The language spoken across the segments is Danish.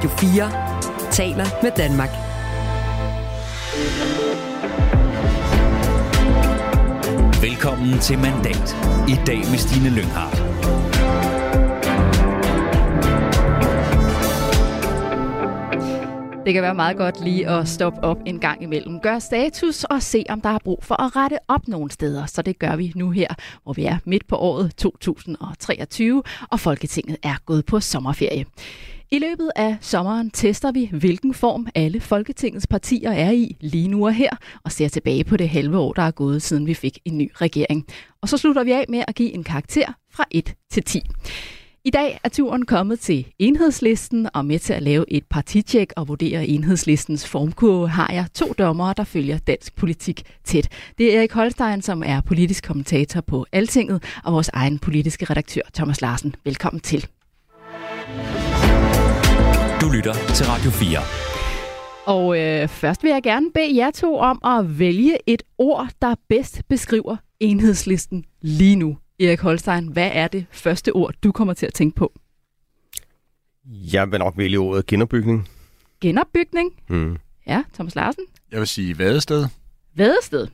Radio 4 taler med Danmark. Velkommen til Mandat. I dag med Stine Lynghardt. Det kan være meget godt lige at stoppe op en gang imellem. Gør status og se, om der er brug for at rette op nogle steder. Så det gør vi nu her, hvor vi er midt på året 2023, og Folketinget er gået på sommerferie. I løbet af sommeren tester vi, hvilken form alle Folketingets partier er i lige nu og her, og ser tilbage på det halve år, der er gået, siden vi fik en ny regering. Og så slutter vi af med at give en karakter fra 1 til 10. I dag er turen kommet til enhedslisten, og med til at lave et partitjek og vurdere enhedslistens formkurve har jeg to dommere, der følger dansk politik tæt. Det er Erik Holstein, som er politisk kommentator på Altinget, og vores egen politiske redaktør Thomas Larsen. Velkommen til. Du lytter til Radio 4. Og øh, først vil jeg gerne bede jer to om at vælge et ord, der bedst beskriver enhedslisten lige nu. Erik Holstein, hvad er det første ord, du kommer til at tænke på? Jeg vil nok vælge ordet genopbygning. Genopbygning? Mm. Ja, Thomas Larsen. Jeg vil sige vadested. Vadested.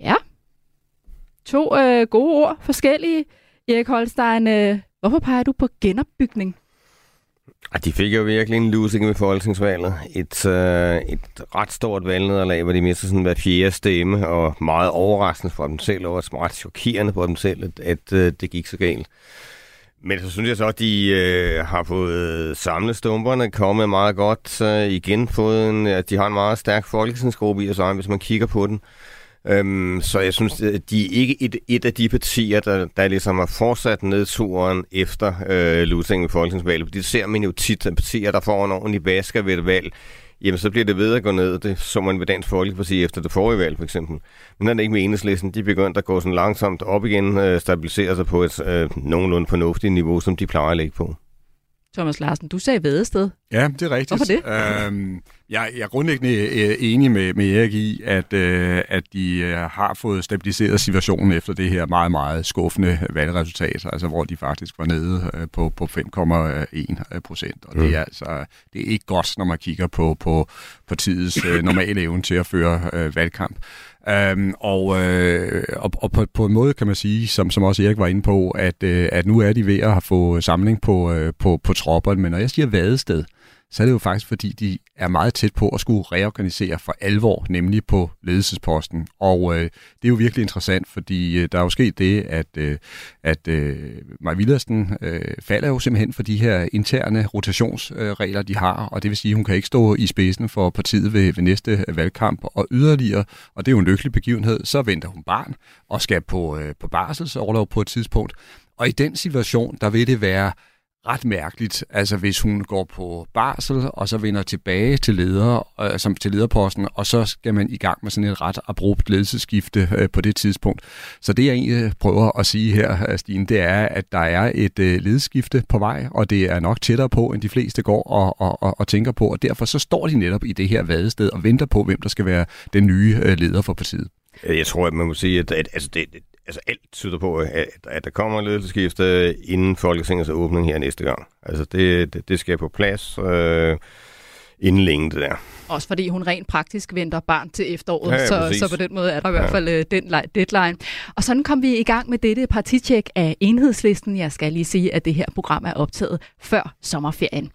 Ja. To øh, gode ord, forskellige. Erik Holstein, øh, hvorfor peger du på genopbygning? De fik jo virkelig en losing ved folketingsvalget. Et, øh, et ret stort valgnederlag, hvor de mistede sådan hver fjerde stemme, og meget overraskende for dem selv, og også ret chokerende for dem selv, at, at øh, det gik så galt. Men så synes jeg så, at de øh, har fået samlet stumperne, kommet meget godt øh, igen, fået en, at de har en meget stærk folketingsgruppe i sig, hvis man kigger på den. Øhm, så jeg synes, at de er ikke et, et af de partier, der, der ligesom har fortsat nedturen efter øh, losingen ved folketingsvalget. Det ser man jo tit, at partier, der får en ordentlig basker ved et valg, jamen så bliver det ved at gå ned. Det så man ved Dansk Folkeparti efter det forrige valg, for eksempel. Men er det ikke med enhedslisten. De begyndte at gå sådan langsomt op igen, øh, stabilisere sig på et øh, nogenlunde fornuftigt niveau, som de plejer at ligge på. Thomas Larsen, du sagde Vedested. Ja, det er rigtigt. Hvorfor det? Øhm, jeg, jeg er grundlæggende øh, enig med, med Erik i, at, øh, at de øh, har fået stabiliseret situationen efter det her meget, meget skuffende valgresultat, altså hvor de faktisk var nede øh, på, på 5,1 procent. Og mm. det er altså det er ikke godt, når man kigger på, på partiets øh, normale evne til at føre øh, valgkamp. Øhm, og, øh, og, og på, på en måde kan man sige, som, som også Erik var inde på, at, øh, at nu er de ved at få samling på, øh, på, på tropperne. Men når jeg siger vadested, så er det jo faktisk, fordi de er meget tæt på at skulle reorganisere for alvor, nemlig på ledelsesposten. Og øh, det er jo virkelig interessant, fordi øh, der er jo sket det, at, øh, at øh, Maja Villersen øh, falder jo simpelthen for de her interne rotationsregler, øh, de har, og det vil sige, at hun kan ikke stå i spidsen for partiet ved, ved næste valgkamp, og yderligere, og det er jo en lykkelig begivenhed, så venter hun barn og skal på, øh, på barselsoverlov på et tidspunkt. Og i den situation, der vil det være ret mærkeligt. Altså hvis hun går på barsel, og så vender tilbage til, leder, øh, som til lederposten, og så skal man i gang med sådan et ret abrupt ledelsesskifte øh, på det tidspunkt. Så det jeg egentlig øh, prøver at sige her, øh, Stine, det er, at der er et øh, ledelsesskifte på vej, og det er nok tættere på, end de fleste går og, og, og, og tænker på, og derfor så står de netop i det her vadested og venter på, hvem der skal være den nye øh, leder for partiet. Jeg tror, at man må sige, at, at altså det, altså alt tyder på, at, at der kommer en ledelseskifte inden Folketingets åbning her næste gang. Altså det, det, det skal på plads øh, inden længe det der. Også fordi hun rent praktisk venter barn til efteråret, Ja, ja, så, præcis. så på den måde er der i hvert fald øh, den li- deadline. Og sådan kom vi i gang med dette partitjek af enhedslisten. Jeg skal lige sige, at det her program er optaget før sommerferien.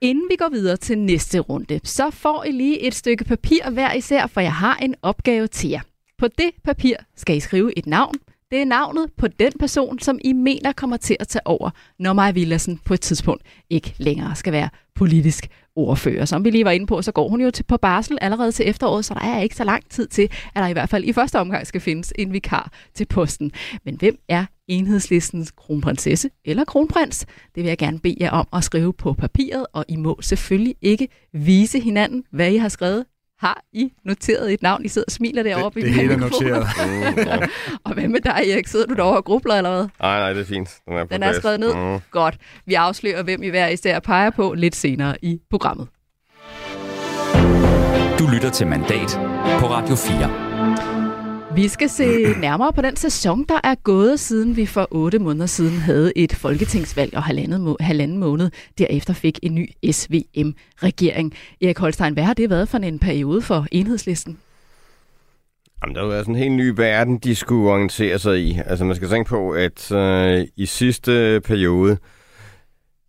Inden vi går videre til næste runde, så får I lige et stykke papir hver især, for jeg har en opgave til jer. På det papir skal I skrive et navn. Det er navnet på den person, som I mener kommer til at tage over, når Maja Villersen på et tidspunkt ikke længere skal være politisk ordfører. Som vi lige var inde på, så går hun jo til, på barsel allerede til efteråret, så der er ikke så lang tid til, at der i hvert fald i første omgang skal findes en vikar til posten. Men hvem er enhedslistens kronprinsesse eller kronprins? Det vil jeg gerne bede jer om at skrive på papiret, og I må selvfølgelig ikke vise hinanden, hvad I har skrevet. Har I noteret et navn? I sidder og smiler derovre. Det, det hele er noteret. Mm. Og hvad med dig, Erik? Sidder du derovre og grubler eller hvad? Nej, nej, det er fint. Den er, på Den er plads. skrevet ned. Mm. Godt. Vi afslører, hvem I hver især peger på lidt senere i programmet. Du lytter til Mandat på Radio 4. Vi skal se nærmere på den sæson, der er gået, siden vi for otte måneder siden havde et folketingsvalg og halvanden, må- halvanden måned derefter fik en ny SVM-regering. Erik Holstein, hvad har det været for en periode for enhedslisten? Jamen, der har været sådan en helt ny verden, de skulle orientere sig i. Altså, man skal tænke på, at øh, i sidste periode,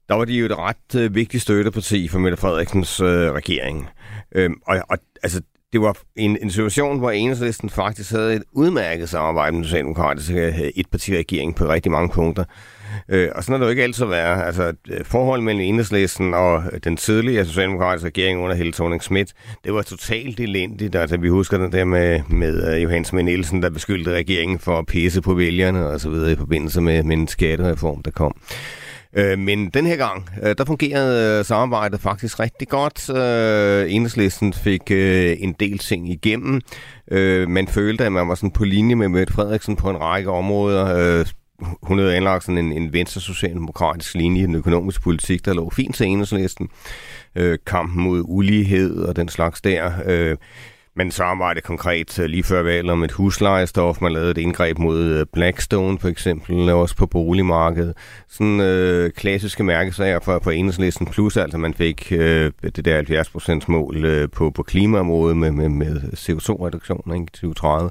der var de jo et ret øh, vigtigt støtteparti for Mette Frederiksens øh, regering. Øhm, og, og altså, det var en, en situation, hvor enhedslisten faktisk havde et udmærket samarbejde med den socialdemokratiske etpartiregering på rigtig mange punkter. Øh, og sådan har det jo ikke altid været. Altså, øh, forholdet mellem enhedslisten og øh, den tidligere socialdemokratiske regering under Helle thorning Schmidt, det var totalt elendigt. Altså, vi husker den der med, med øh, uh, Johannes M. Nielsen, der beskyldte regeringen for at pisse på vælgerne og så videre i forbindelse med, med en skattereform, der kom. Øh, Øh, men den her gang, øh, der fungerede øh, samarbejdet faktisk rigtig godt. Øh, Enhedslisten fik øh, en del ting igennem. Øh, man følte, at man var sådan på linje med Mette Frederiksen på en række områder. Øh, hun havde anlagt sådan en, en venstre-socialdemokratisk linje i den økonomiske politik, der lå fint til Enhedslisten. Øh, kampen mod ulighed og den slags der. Øh, man samarbejdede konkret øh, lige før valget om et huslejestof. Man lavede et indgreb mod øh, Blackstone for eksempel, øh, også på boligmarkedet. Sådan øh, klassiske mærkesager for, på enhedslisten. Plus altså, man fik øh, det der 70% mål øh, på, på klimaområdet med, med, med CO2-reduktioner i 2030.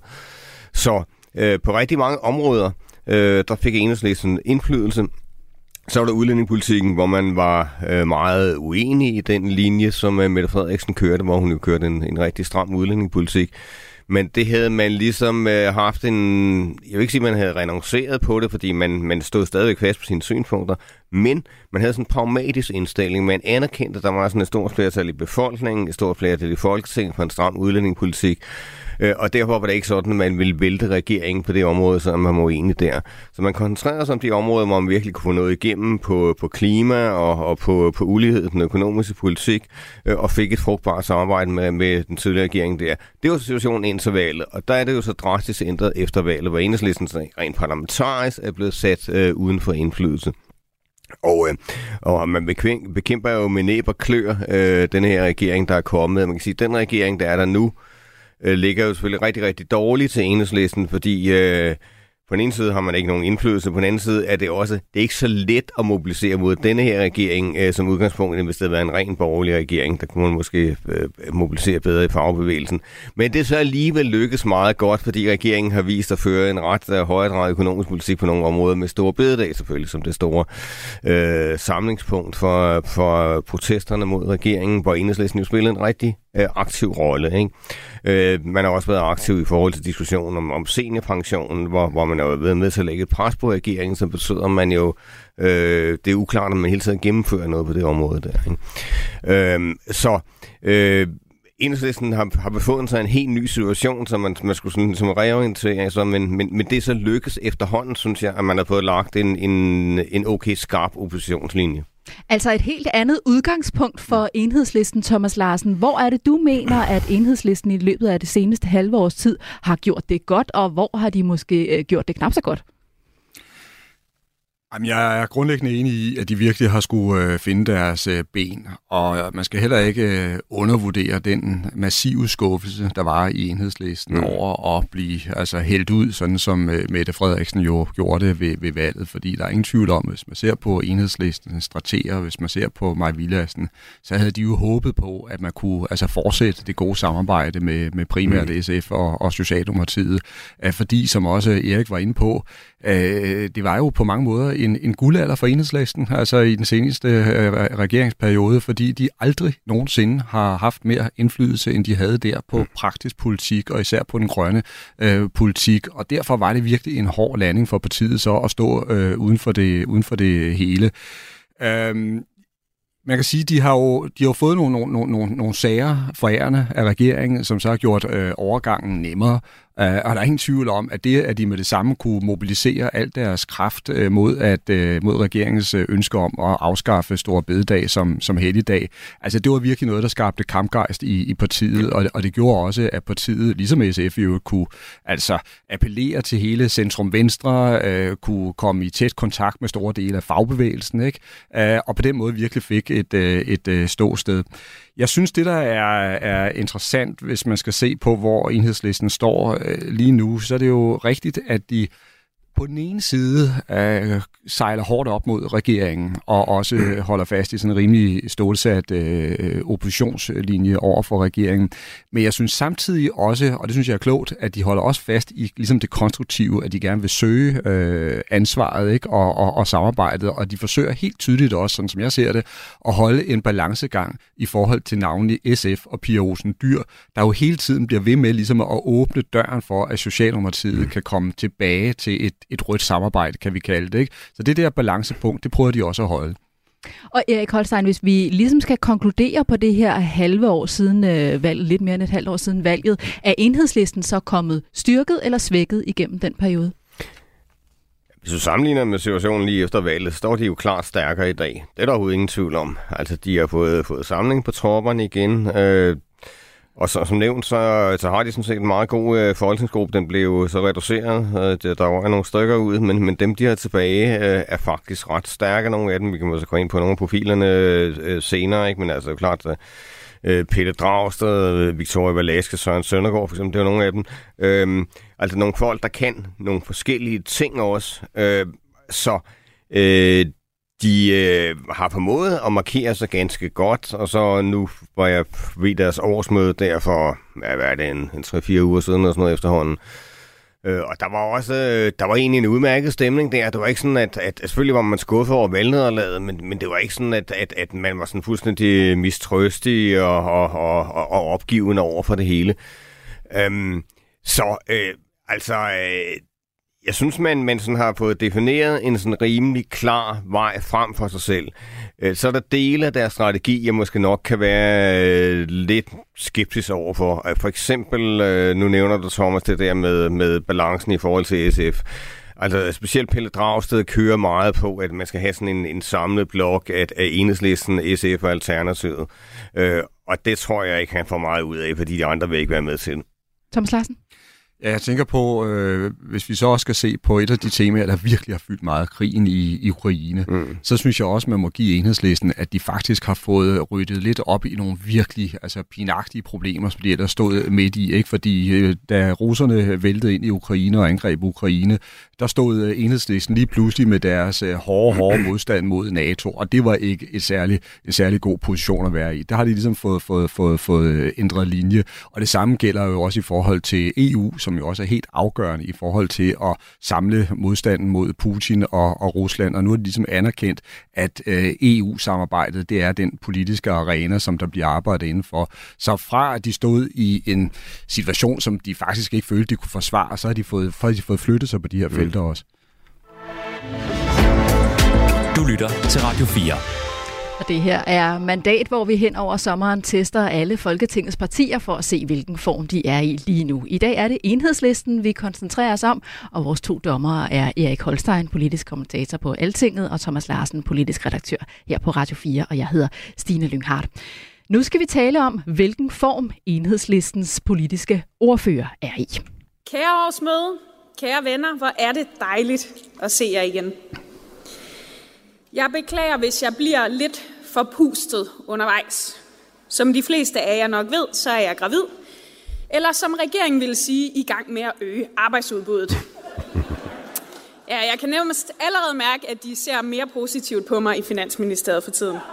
Så øh, på rigtig mange områder, øh, der fik enhedslisten indflydelse. Så var der udlændingepolitikken, hvor man var øh, meget uenig i den linje, som øh, Mette Frederiksen kørte, hvor hun jo kørte en, en rigtig stram udlændingepolitik. Men det havde man ligesom øh, haft en... Jeg vil ikke sige, at man havde renonceret på det, fordi man, man stod stadigvæk fast på sine synspunkter. Men man havde sådan en pragmatisk indstilling. Man anerkendte, at der var sådan et stort flertal i befolkningen, et stort flertal i Folketinget for en stram udlændingepolitik. Øh, og derfor var det ikke sådan, at man ville vælte regeringen på det område, som man var uenig der. Så man koncentrerede sig om de områder, hvor man virkelig kunne få noget igennem på, på klima og, og på, på ulighed, den økonomiske politik, øh, og fik et frugtbart samarbejde med, med den tidligere regering der. Det var situationen indtil valget, og der er det jo så drastisk ændret efter valget, hvor enhedslisten rent parlamentarisk er blevet sat øh, uden for indflydelse. Og, øh, og man bekæmper jo med næb og klør øh, den her regering, der er kommet. Man kan sige, at den regering, der er der nu, øh, ligger jo selvfølgelig rigtig, rigtig dårligt til enhedslisten, fordi øh, på den ene side har man ikke nogen indflydelse, på den anden side er det også det er ikke så let at mobilisere mod denne her regering øh, som udgangspunkt, hvis det havde været en ren borgerlig regering. Der kunne man måske øh, mobilisere bedre i fagbevægelsen. Men det så alligevel lykkes meget godt, fordi regeringen har vist at føre en ret øh, højere økonomisk politik på nogle områder med store bededag selvfølgelig, som det store øh, samlingspunkt for, for protesterne mod regeringen, hvor enhedslisten jo spillede en rigtig øh, aktiv rolle. Ikke? Øh, man har også været aktiv i forhold til diskussionen om, om seniorpensionen, hvor, hvor man har været med til at lægge et pres på regeringen, som betyder, at man jo øh, det er uklart, om man hele tiden gennemfører noget på det område der. Ikke? Øh, så øh, Enhedslisten har, har befundet sig i en helt ny situation, som man, man skulle sådan, som reorientere altså, men, men, men det så lykkes efterhånden, synes jeg, at man har fået lagt en, en, en okay skarp oppositionslinje. Altså et helt andet udgangspunkt for enhedslisten, Thomas Larsen. Hvor er det, du mener, at enhedslisten i løbet af det seneste halve års tid har gjort det godt, og hvor har de måske øh, gjort det knap så godt? Jamen, jeg er grundlæggende enig i, at de virkelig har skulle øh, finde deres øh, ben, og man skal heller ikke øh, undervurdere den massive skuffelse, der var i enhedslisten mm. over at blive altså, hældt ud, sådan som øh, Mette Frederiksen jo gjorde det ved, ved valget, fordi der er ingen tvivl om, hvis man ser på enhedslistens strateger, hvis man ser på Maj Villassen, så havde de jo håbet på, at man kunne altså, fortsætte det gode samarbejde med, med primært mm. SF og, og Socialdemokratiet, øh, fordi som også Erik var inde på, øh, det var jo på mange måder en, en guldalder for enhedslisten, altså i den seneste øh, regeringsperiode, fordi de aldrig nogensinde har haft mere indflydelse, end de havde der på mm. praktisk politik, og især på den grønne øh, politik. Og derfor var det virkelig en hård landing for partiet så at stå øh, uden, for det, uden for det hele. Øhm, man kan sige, de har jo, de har fået nogle, nogle, nogle, nogle sager forærende af regeringen, som så har gjort øh, overgangen nemmere. Uh, og der er ingen tvivl om, at det, at de med det samme kunne mobilisere alt deres kraft uh, mod, at, uh, mod regeringens ønske om at afskaffe Store Bededag som, som helligdag, altså det var virkelig noget, der skabte kampgejst i, i partiet, og, og det gjorde også, at partiet, ligesom SF jo, kunne altså appellere til hele centrum-venstre, uh, kunne komme i tæt kontakt med store dele af fagbevægelsen, ikke? Uh, og på den måde virkelig fik et, et uh, ståsted. Jeg synes, det der er, er interessant, hvis man skal se på, hvor enhedslisten står øh, lige nu, så er det jo rigtigt, at de på den ene side øh, sejler hårdt op mod regeringen, og også øh, holder fast i sådan en rimelig stålsat øh, oppositionslinje over for regeringen. Men jeg synes samtidig også, og det synes jeg er klogt, at de holder også fast i ligesom det konstruktive, at de gerne vil søge øh, ansvaret ikke? Og, og, og samarbejdet, og de forsøger helt tydeligt også, sådan som jeg ser det, at holde en balancegang i forhold til navnlig SF og Pia Olsen Dyr, der jo hele tiden bliver ved med ligesom at åbne døren for, at Socialdemokratiet kan komme tilbage til et, et rødt samarbejde, kan vi kalde det. Ikke? Så det der balancepunkt, det prøver de også at holde. Og Erik Holstein, hvis vi ligesom skal konkludere på det her halve år siden øh, valget, lidt mere end et halvt år siden valget, er enhedslisten så kommet styrket eller svækket igennem den periode? Hvis du sammenligner med situationen lige efter valget, så står de jo klart stærkere i dag. Det er der overhovedet ingen tvivl om. Altså, de har fået, fået samling på tropperne igen. Øh, og så, som nævnt, så, så har de sådan set en meget god øh, folketingsgruppe. Den blev så reduceret. Øh, der var nogle stykker ud, men, men dem, de har tilbage, øh, er faktisk ret stærke. Nogle af dem, vi kan måske gå ind på nogle af profilerne øh, senere, ikke? men altså klart... Øh, øh Peter Dragsted, øh, Victoria Valaske, Søren Søndergaard, for eksempel, det er nogle af dem. Øh, altså nogle folk, der kan nogle forskellige ting også. Øh, så øh, de øh, har formået at markere sig ganske godt, og så nu var jeg ved deres årsmøde der for, hvad er det, en, en 3-4 uger siden og sådan noget efterhånden. Øh, og der var også, øh, der var egentlig en udmærket stemning der. Det var ikke sådan, at, at, selvfølgelig var man skuffet over valgnederlaget, men, men det var ikke sådan, at, at, at man var sådan fuldstændig mistrøstig og, og, og, og, og opgivende over for det hele. Øhm, så øh, altså, øh, jeg synes, man, man sådan har fået defineret en sådan rimelig klar vej frem for sig selv. Øh, så er der dele af deres strategi, jeg måske nok kan være øh, lidt skeptisk overfor. Øh, for eksempel, nu nævner du, Thomas, det der med, med balancen i forhold til SF. Altså specielt Pelle Dragsted kører meget på, at man skal have sådan en, en samlet blok af, af enhedslisten, SF og Alternativet. Øh, og det tror jeg ikke, han får meget ud af, fordi de andre vil ikke være med til Thomas Larsen? Ja, jeg tænker på, øh, hvis vi så også skal se på et af de temaer, der virkelig har fyldt meget krigen i, i Ukraine, mm. så synes jeg også, man må give enhedslisten, at de faktisk har fået ryddet lidt op i nogle virkelig altså, pinagtige problemer, som de der stod midt i. Ikke? Fordi øh, da russerne væltede ind i Ukraine og angreb Ukraine, der stod øh, enhedslisten lige pludselig med deres øh, hårde, hårde modstand mod NATO, og det var ikke et særlig, en særlig god position at være i. Der har de ligesom fået, fået, fået, fået ændret linje, og det samme gælder jo også i forhold til EU, som jo også er helt afgørende i forhold til at samle modstanden mod Putin og, og Rusland. Og nu er det ligesom anerkendt, at øh, EU-samarbejdet det er den politiske arena, som der bliver arbejdet indenfor. Så fra at de stod i en situation, som de faktisk ikke følte, de kunne forsvare, så har de fået, de fået flyttet sig på de her mm. felter også. Du lytter til Radio 4. Og det her er mandat, hvor vi hen over sommeren tester alle Folketingets partier for at se, hvilken form de er i lige nu. I dag er det enhedslisten, vi koncentrerer os om, og vores to dommere er Erik Holstein, politisk kommentator på Altinget, og Thomas Larsen, politisk redaktør her på Radio 4, og jeg hedder Stine Lynghardt. Nu skal vi tale om, hvilken form enhedslistens politiske ordfører er i. Kære årsmøde, kære venner, hvor er det dejligt at se jer igen. Jeg beklager, hvis jeg bliver lidt forpustet undervejs. Som de fleste af jer nok ved, så er jeg gravid. Eller som regeringen vil sige, i gang med at øge arbejdsudbuddet. Ja, jeg kan nærmest allerede mærke, at de ser mere positivt på mig i Finansministeriet for tiden.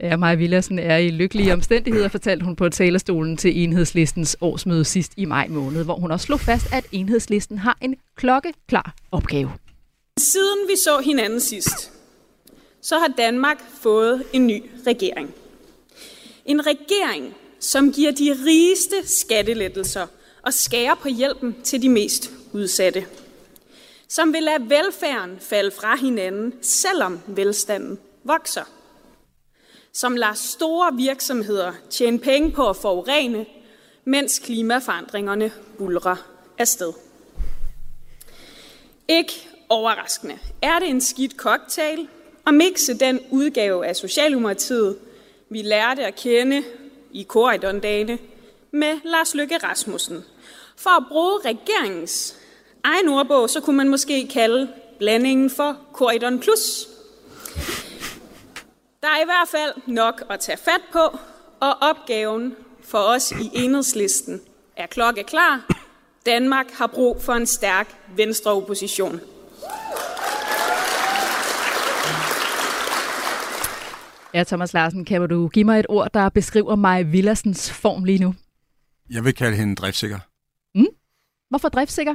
Ja, Maja Villersen er i lykkelige omstændigheder, fortalte hun på talerstolen til enhedslistens årsmøde sidst i maj måned, hvor hun også slog fast, at enhedslisten har en klokkeklar opgave. Siden vi så hinanden sidst, så har Danmark fået en ny regering. En regering, som giver de rigeste skattelettelser og skærer på hjælpen til de mest udsatte. Som vil lade velfærden falde fra hinanden, selvom velstanden vokser. Som lader store virksomheder tjene penge på at forurene, mens klimaforandringerne bulrer afsted. Ikke overraskende er det en skidt cocktail at mixe den udgave af Socialdemokratiet, vi lærte at kende i Koridondane, med Lars Løkke Rasmussen. For at bruge regeringens egen ordbog, så kunne man måske kalde blandingen for Corridon Plus. Der er i hvert fald nok at tage fat på, og opgaven for os i enhedslisten er klokke klar. Danmark har brug for en stærk venstreopposition. Ja, Thomas Larsen, kan du give mig et ord, der beskriver mig Villersens form lige nu? Jeg vil kalde hende driftsikker. Mm? Hvorfor driftsikker?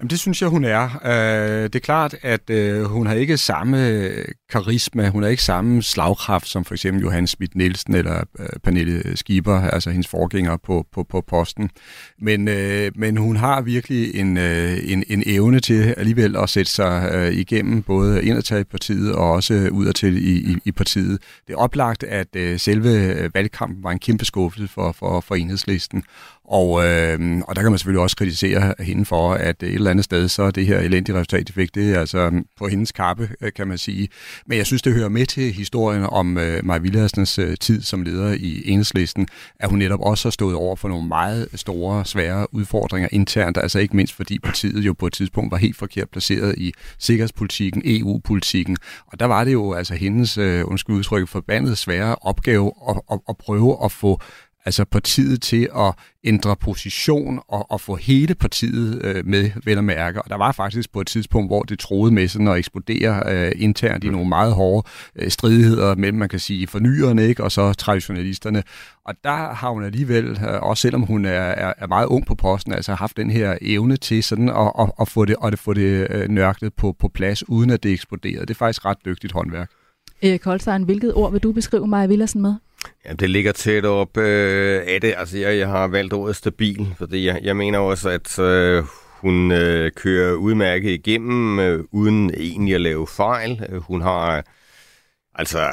Jamen, det synes jeg, hun er. Øh, det er klart, at øh, hun har ikke samme øh, karisma, hun har ikke samme slagkraft som for eksempel Johan Schmidt Nielsen eller øh, Pernille Skieber, altså hendes forgænger på, på, på posten. Men, øh, men hun har virkelig en, øh, en, en evne til alligevel at sætte sig øh, igennem både indadtil i partiet og også udadtil i, i, i partiet. Det er oplagt, at øh, selve øh, valgkampen var en kæmpe skuffelse for, for, for enhedslisten. Og, øh, og der kan man selvfølgelig også kritisere hende for, at et eller andet sted, så det her elendige resultat, de fik, det er altså på hendes kappe, øh, kan man sige. Men jeg synes, det hører med til historien om øh, Maja Villadsens øh, tid som leder i enhedslisten, at hun netop også har stået over for nogle meget store, svære udfordringer internt, altså ikke mindst fordi partiet jo på et tidspunkt var helt forkert placeret i sikkerhedspolitikken, EU-politikken, og der var det jo altså hendes, øh, undskyld udtrykke, forbandet svære opgave at, at, at prøve at få altså partiet til at ændre position og, og få hele partiet øh, med, vel at mærke. Og der var faktisk på et tidspunkt, hvor det troede med sådan at eksplodere øh, internt i nogle meget hårde øh, stridigheder mellem, man kan sige, fornyerne ikke, og så traditionalisterne. Og der har hun alligevel, øh, også selvom hun er, er, er meget ung på posten, altså haft den her evne til sådan at, at, at få det, og det, få det øh, nørklet på, på plads, uden at det eksploderede. Det er faktisk ret dygtigt håndværk. Erik Holstein, hvilket ord vil du beskrive Maja Villersen med? Jamen, det ligger tæt op øh, af det. Altså, jeg, jeg har valgt ordet stabil, fordi jeg, jeg mener også, at øh, hun øh, kører udmærket igennem, øh, uden egentlig at lave fejl. Øh, hun har øh, altså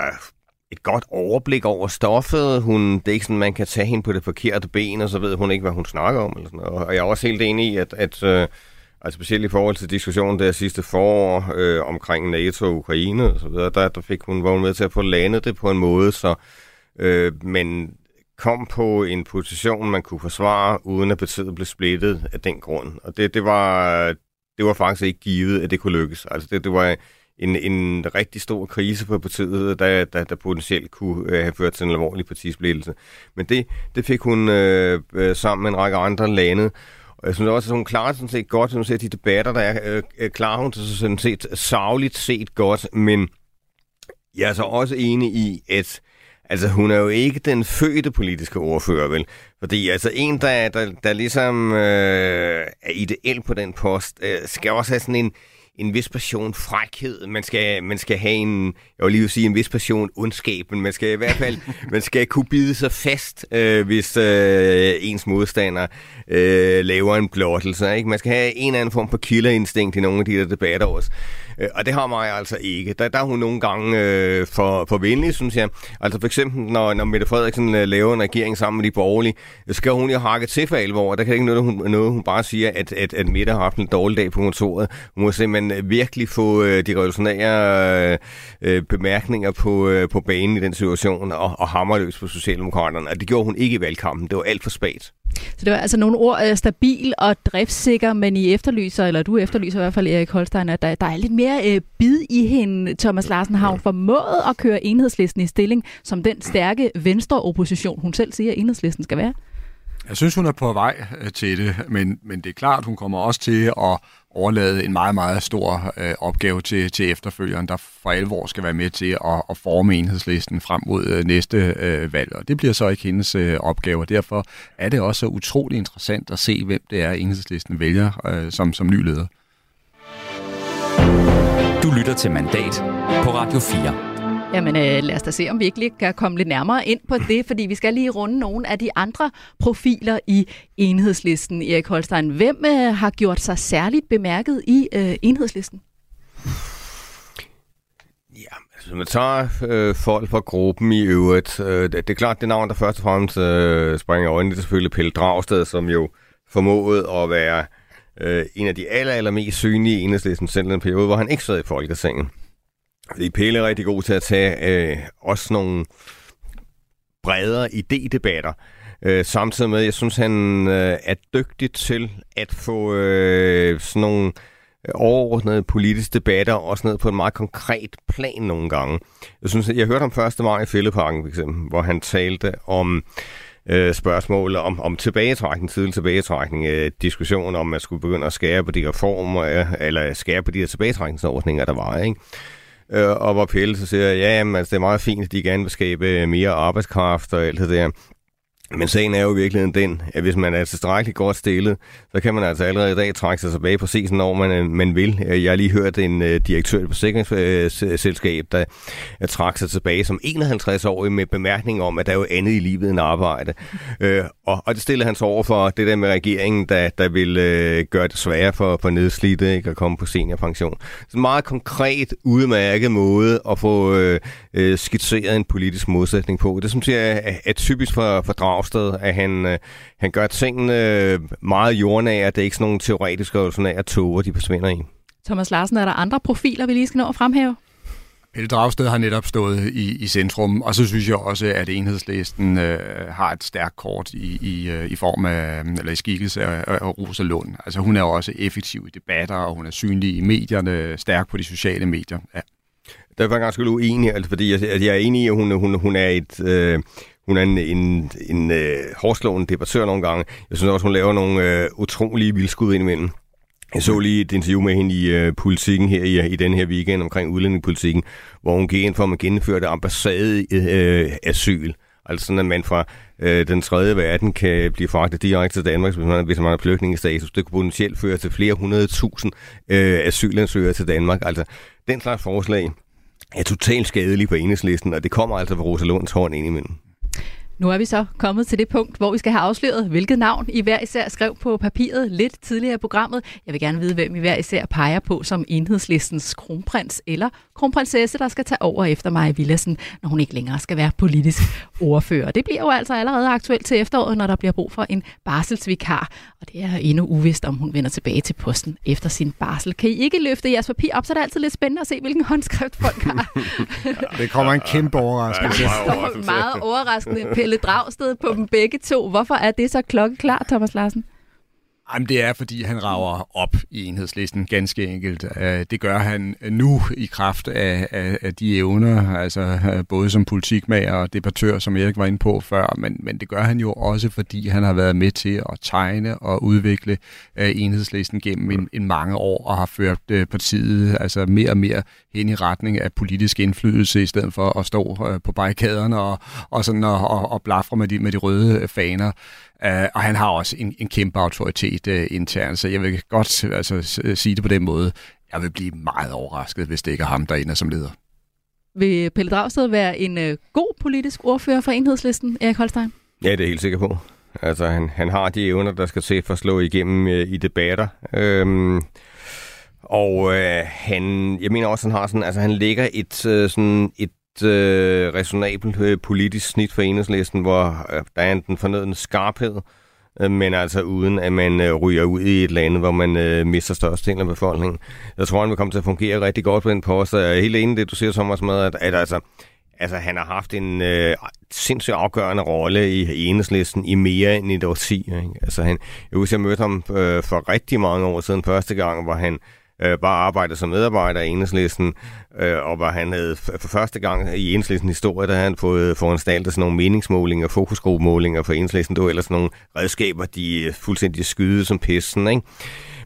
et godt overblik over stoffet. Hun, det er ikke sådan, man kan tage hende på det forkerte ben, og så ved hun ikke, hvad hun snakker om. Eller sådan noget. Og jeg er også helt enig i, at, at øh, altså specielt i forhold til diskussionen der sidste forår øh, omkring NATO og Ukraine og så videre, der, der fik hun, var hun med til at få landet det på en måde, så øh, men kom på en position, man kunne forsvare, uden at partiet blev splittet af den grund. Og det, det, var, det var faktisk ikke givet, at det kunne lykkes. Altså det, det var en, en rigtig stor krise for partiet, der, der, der potentielt kunne øh, have ført til en alvorlig partisplittelse. Men det, det fik hun øh, øh sammen med en række andre landet. Og jeg synes også, at hun klarer sådan set godt, hun ser de debatter, der er, øh, øh klarer hun til sådan set savligt set godt, men jeg er så også enig i, at Altså, hun er jo ikke den fødte politiske ordfører, vel? Fordi altså en, der, der, der ligesom øh, er ideel på den post, øh, skal også have sådan en, en vis passion frækhed. Man skal, man skal have en, jeg vil lige sige en vis passion ondskab, men man skal i hvert fald man skal kunne bide sig fast, øh, hvis øh, ens modstander øh, laver en blottelse. Ikke? Man skal have en eller anden form for killerinstinkt i nogle af de der debatter også. Øh, og det har mig altså ikke. Der, der er hun nogle gange øh, for, for venlig, synes jeg. Altså for eksempel, når, når Mette Frederiksen øh, laver en regering sammen med de borgerlige, så skal hun jo hakke til for alvor. Der kan ikke noget, hun, noget, hun bare siger, at, at, at Mette har haft en dårlig dag på kontoret. Hun må simpelthen virkelig få øh, de revolutionære øh, bemærkninger på, øh, på banen i den situation, og, og hammerløs på Socialdemokraterne. Og det gjorde hun ikke i valgkampen. Det var alt for spagt. Så det var altså nogle ord, øh, stabil og driftssikker, men I efterlyser, eller du efterlyser i hvert fald, Erik Holstein, at der, der er lidt mere øh, bid i hende. Thomas Larsen har formået at køre enhedslisten i stilling som den stærke venstre opposition, hun selv siger, at enhedslisten skal være. Jeg synes, hun er på vej øh, til det, men, men det er klart, hun kommer også til at overlade en meget, meget stor øh, opgave til, til efterfølgeren, der for alvor skal være med til at, at forme enhedslisten frem mod øh, næste øh, valg. Og det bliver så ikke hendes øh, opgave, og derfor er det også utrolig interessant at se, hvem det er, enhedslisten vælger øh, som, som ny leder. Du lytter til Mandat på Radio 4. Jamen øh, lad os da se, om vi ikke lige kan komme lidt nærmere ind på det, fordi vi skal lige runde nogle af de andre profiler i enhedslisten. Erik Holstein, hvem øh, har gjort sig særligt bemærket i øh, enhedslisten? Ja, altså man tager øh, folk fra gruppen i øvrigt. Øh, det, det er klart, det navn, der først og fremmest øh, springer øjnene, det er selvfølgelig Pelle Dragsted, som jo formåede at være øh, en af de aller, allermest synlige i enhedslisten selv en periode, hvor han ikke sad i Folketinget. Fordi Pelle er rigtig god til at tage øh, også nogle bredere idédebatter. Øh, samtidig med, jeg synes, han øh, er dygtig til at få øh, sådan nogle overordnede politiske debatter også ned på en meget konkret plan nogle gange. Jeg synes, jeg hørte ham 1. maj i Fælleparken, for eksempel, hvor han talte om øh, spørgsmål om, om tilbagetrækning, tidlig tilbagetrækning, øh, diskussion om, man skulle begynde at skære på de reformer, øh, eller skære på de her tilbagetrækningsordninger, der var, ikke? Øh, og hvor Pelle så siger, ja, jamen, altså, det er meget fint, at de gerne vil skabe øh, mere arbejdskraft og alt det der. Men sagen er jo i virkeligheden den, at hvis man er tilstrækkeligt godt stillet, så kan man altså allerede i dag trække sig tilbage præcis, når man, øh, man vil. Øh, jeg har lige hørt en uh, direktør i et forsikringsselskab, der uh, trak sig tilbage som 51-årig med bemærkning om, at der er jo andet i livet end arbejde. Uh, og, og det stiller han så over for det der med regeringen, der, der vil uh, gøre det sværere for, for nedslidte ikke, at komme på seniorpension. Så en meget konkret, udmærket måde at få uh, skitseret en politisk modsætning på. Det synes jeg er, er typisk for, for Dragsted, at han, øh, han gør tingene øh, meget jordnære. Det er ikke sådan nogle teoretiske revolutionære toger, de forsvinder i. Thomas Larsen, er der andre profiler, vi lige skal nå at fremhæve? Pelle Dragsted har netop stået i, i centrum, og så synes jeg også, at enhedslisten øh, har et stærkt kort i, i, øh, i form af, eller i skikkelse af, af Rosa Lund. Altså hun er også effektiv i debatter, og hun er synlig i medierne, stærk på de sociale medier. Ja. Der er jeg ganske uenig, altså, fordi jeg, jeg er enig i, at hun, hun, hun er et... Øh, hun er en, en, en øh, hårdslående debattør nogle gange. Jeg synes også, hun laver nogle øh, utrolige vildskud indimellem. Jeg så lige et interview med hende i øh, politikken her i, i den her weekend omkring udlændingepolitikken, hvor hun gik ind for, at man gennemførte ambassade øh, asyl. Altså sådan, at man fra øh, den tredje verden kan blive fragtet direkte til Danmark, hvis man, hvis man har flygtningestatus. Det kunne potentielt føre til flere hundrede tusind øh, asylansøgere til Danmark. Altså, den slags forslag er totalt skadelig på enhedslisten, og det kommer altså fra Rosa Lunds hånd ind imellem. Nu er vi så kommet til det punkt, hvor vi skal have afsløret, hvilket navn I hver især skrev på papiret lidt tidligere i programmet. Jeg vil gerne vide, hvem I hver især peger på som enhedslistens kronprins eller kronprinsesse, der skal tage over efter mig Villassen, når hun ikke længere skal være politisk ordfører. Det bliver jo altså allerede aktuelt til efteråret, når der bliver brug for en barselsvikar. Og det er endnu uvist, om hun vender tilbage til posten efter sin barsel. Kan I ikke løfte jeres papir op, så er det altid lidt spændende at se, hvilken håndskrift folk har. ja, det kommer en kæmpe overraskelse. Ja, meget overraskende. Pelle Dragsted på dem begge to. Hvorfor er det så klokkeklart, Thomas Larsen? Jamen, det er, fordi han rager op i enhedslisten, ganske enkelt. Øh, det gør han nu i kraft af, af, af de evner, altså øh, både som politikmager og debattør, som Erik var inde på før, men, men det gør han jo også, fordi han har været med til at tegne og udvikle øh, enhedslisten gennem en, en mange år og har ført partiet altså mere og mere hen i retning af politisk indflydelse, i stedet for at stå på barrikaderne og, og, sådan, og, og, og blafre med de, med de røde faner. Uh, og han har også en, en kæmpe autoritet uh, internt, så jeg vil godt altså, sige det på den måde. Jeg vil blive meget overrasket, hvis det ikke er ham, der er som leder. Vil Pelle Dragsted være en uh, god politisk ordfører for enhedslisten, Erik Holstein? Ja, det er jeg helt sikker på. Altså, han, han har de evner, der skal til for at slå igennem uh, i debatter. Øhm, og øh, han, jeg mener også, han har sådan, altså han lægger et, øh, sådan et øh, resonabelt øh, politisk snit for enhedslisten, hvor øh, der er den fornødende skarphed, øh, men altså uden at man øh, ryger ud i et land, hvor man øh, mister størstedelen af befolkningen. Jeg tror, han vil komme til at fungere rigtig godt på den post, og jeg er helt enig det, du siger, Thomas, med, at, at altså, Altså, han har haft en øh, sindssygt afgørende rolle i, i enhedslisten i mere end et årti. Ikke? Altså, han, jeg husker, jeg mødte ham øh, for rigtig mange år siden første gang, hvor han øh, bare arbejdet som medarbejder i enhedslisten, øh, og hvor han havde for første gang i enhedslisten historie, der havde han fået foranstaltet sådan nogle meningsmålinger, fokusgruppemålinger for enhedslisten. Det var ellers nogle redskaber, de øh, fuldstændig skyde som pissen, ikke?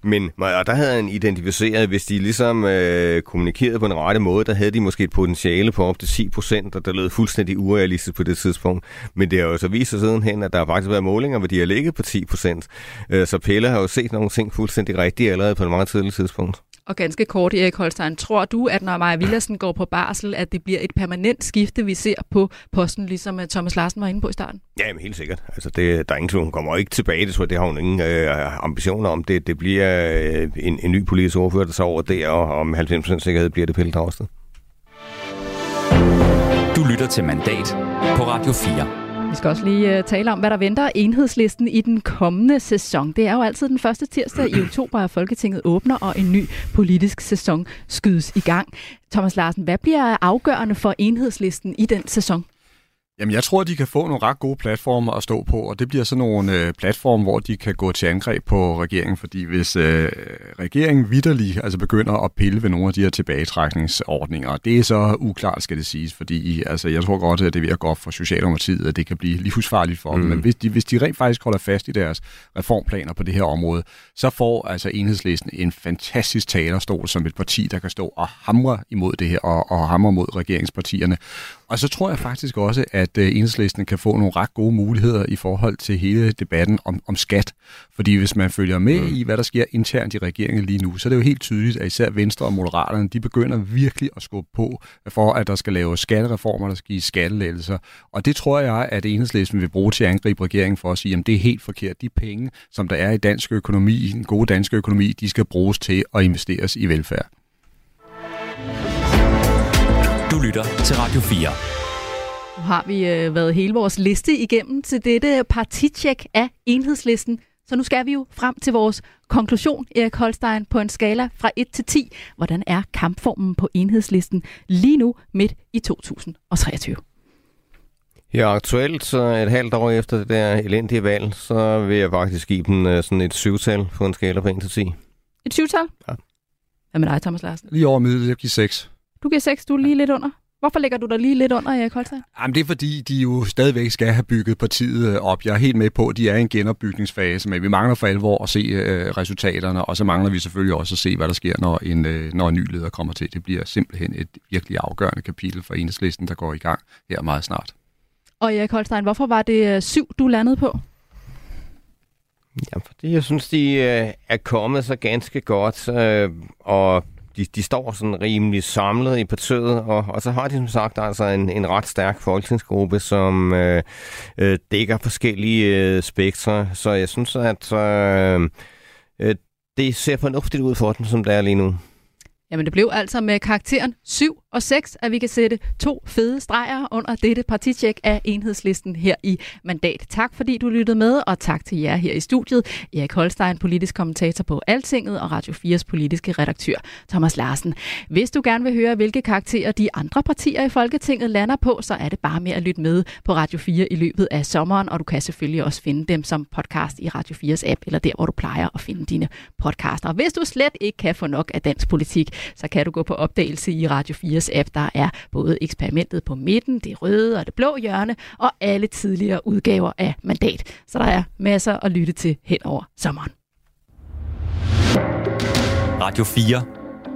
Men og der havde han identificeret, hvis de ligesom øh, kommunikerede på en rette måde, der havde de måske et potentiale på op til 10 procent, og der lød fuldstændig urealistisk på det tidspunkt. Men det har jo så vist sig sidenhen, at der har faktisk været målinger, hvor de har ligget på 10 procent. Øh, så Pelle har jo set nogle ting fuldstændig rigtigt allerede på et meget tidligt tidspunkt. Og ganske kort, Erik Holstein, tror du, at når Maja Villersen går på barsel, at det bliver et permanent skifte, vi ser på posten, ligesom øh, Thomas Larsen var inde på i starten? Ja, men helt sikkert. Altså, det, der er ingen hun kommer ikke tilbage, det tror jeg, det har hun ingen øh, ambitioner om. Det, det bliver øh, en, en ny politisk ordfører, der så over det, og om 90% sikkerhed bliver det Pelle Dragsted. Du lytter til Mandat på Radio 4. Skal også lige øh, tale om, hvad der venter enhedslisten i den kommende sæson. Det er jo altid den første tirsdag i oktober, at Folketinget åbner, og en ny politisk sæson skydes i gang. Thomas Larsen, hvad bliver afgørende for enhedslisten i den sæson? Jamen, jeg tror, de kan få nogle ret gode platforme at stå på, og det bliver sådan nogle øh, platforme, hvor de kan gå til angreb på regeringen, fordi hvis øh, regeringen vidderlig altså begynder at pille ved nogle af de her tilbagetrækningsordninger, det er så uklart, skal det siges, fordi altså, jeg tror godt, at det er ved at gå op for Socialdemokratiet, at det kan blive livsfarligt for mm. dem, men hvis de, hvis de rent faktisk holder fast i deres reformplaner på det her område, så får altså enhedslisten en fantastisk talerstol som et parti, der kan stå og hamre imod det her, og, og hamre mod regeringspartierne. Og så tror jeg faktisk også, at øh, enhedslisten kan få nogle ret gode muligheder i forhold til hele debatten om, om skat. Fordi hvis man følger med mm. i, hvad der sker internt i regeringen lige nu, så er det jo helt tydeligt, at især Venstre og Moderaterne, de begynder virkelig at skubbe på for, at der skal laves skattereformer, der skal give skattelettelser. Og det tror jeg, at enhedslisten vil bruge til at angribe regeringen for at sige, at det er helt forkert. De penge, som der er i dansk økonomi, den gode danske økonomi, de skal bruges til at investeres i velfærd. Du lytter til Radio 4. Nu har vi øh, været hele vores liste igennem til dette partitjek af enhedslisten. Så nu skal vi jo frem til vores konklusion, Erik Holstein, på en skala fra 1 til 10. Hvordan er kampformen på enhedslisten lige nu midt i 2023? Ja, aktuelt, så et halvt år efter det der elendige valg, så vil jeg faktisk give dem uh, sådan et syvtal på en skala fra 1 til 10. Et syvtal? Ja. Hvad med dig, Thomas Larsen? Lige over middel, jeg giver 6. Du giver 6, du er lige lidt under. Hvorfor lægger du dig lige lidt under, Erik Holstein? Jamen, det er fordi, de jo stadigvæk skal have bygget partiet øh, op. Jeg er helt med på, at de er i en genopbygningsfase, men vi mangler for alvor at se øh, resultaterne, og så mangler vi selvfølgelig også at se, hvad der sker, når en, øh, når en ny leder kommer til. Det bliver simpelthen et virkelig afgørende kapitel for enhedslisten, der går i gang her meget snart. Og Erik Holstein, hvorfor var det øh, syv, du landede på? Ja, fordi jeg synes, de øh, er kommet så ganske godt, øh, og de, de står sådan rimelig samlet i partiet, og, og så har de som sagt altså en, en ret stærk folketingsgruppe, som øh, øh, dækker forskellige øh, spektre. Så jeg synes, at øh, øh, det ser fornuftigt ud for den, som det er lige nu. Jamen det blev altså med karakteren 7 og 6, at vi kan sætte to fede streger under dette partitjek af enhedslisten her i Mandat. Tak fordi du lyttede med, og tak til jer her i studiet. Erik Holstein, politisk kommentator på Altinget, og Radio 4's politiske redaktør Thomas Larsen. Hvis du gerne vil høre, hvilke karakterer de andre partier i Folketinget lander på, så er det bare med at lytte med på Radio 4 i løbet af sommeren, og du kan selvfølgelig også finde dem som podcast i Radio 4's app, eller der, hvor du plejer at finde dine podcaster. Og hvis du slet ikke kan få nok af dansk politik, så kan du gå på opdagelse i Radio 4's app. Der er både eksperimentet på midten, det røde og det blå hjørne, og alle tidligere udgaver af Mandat. Så der er masser at lytte til hen over sommeren. Radio 4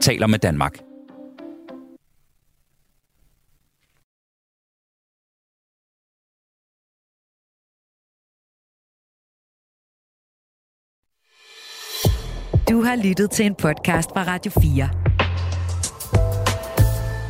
taler med Danmark. Du har lyttet til en podcast fra Radio 4.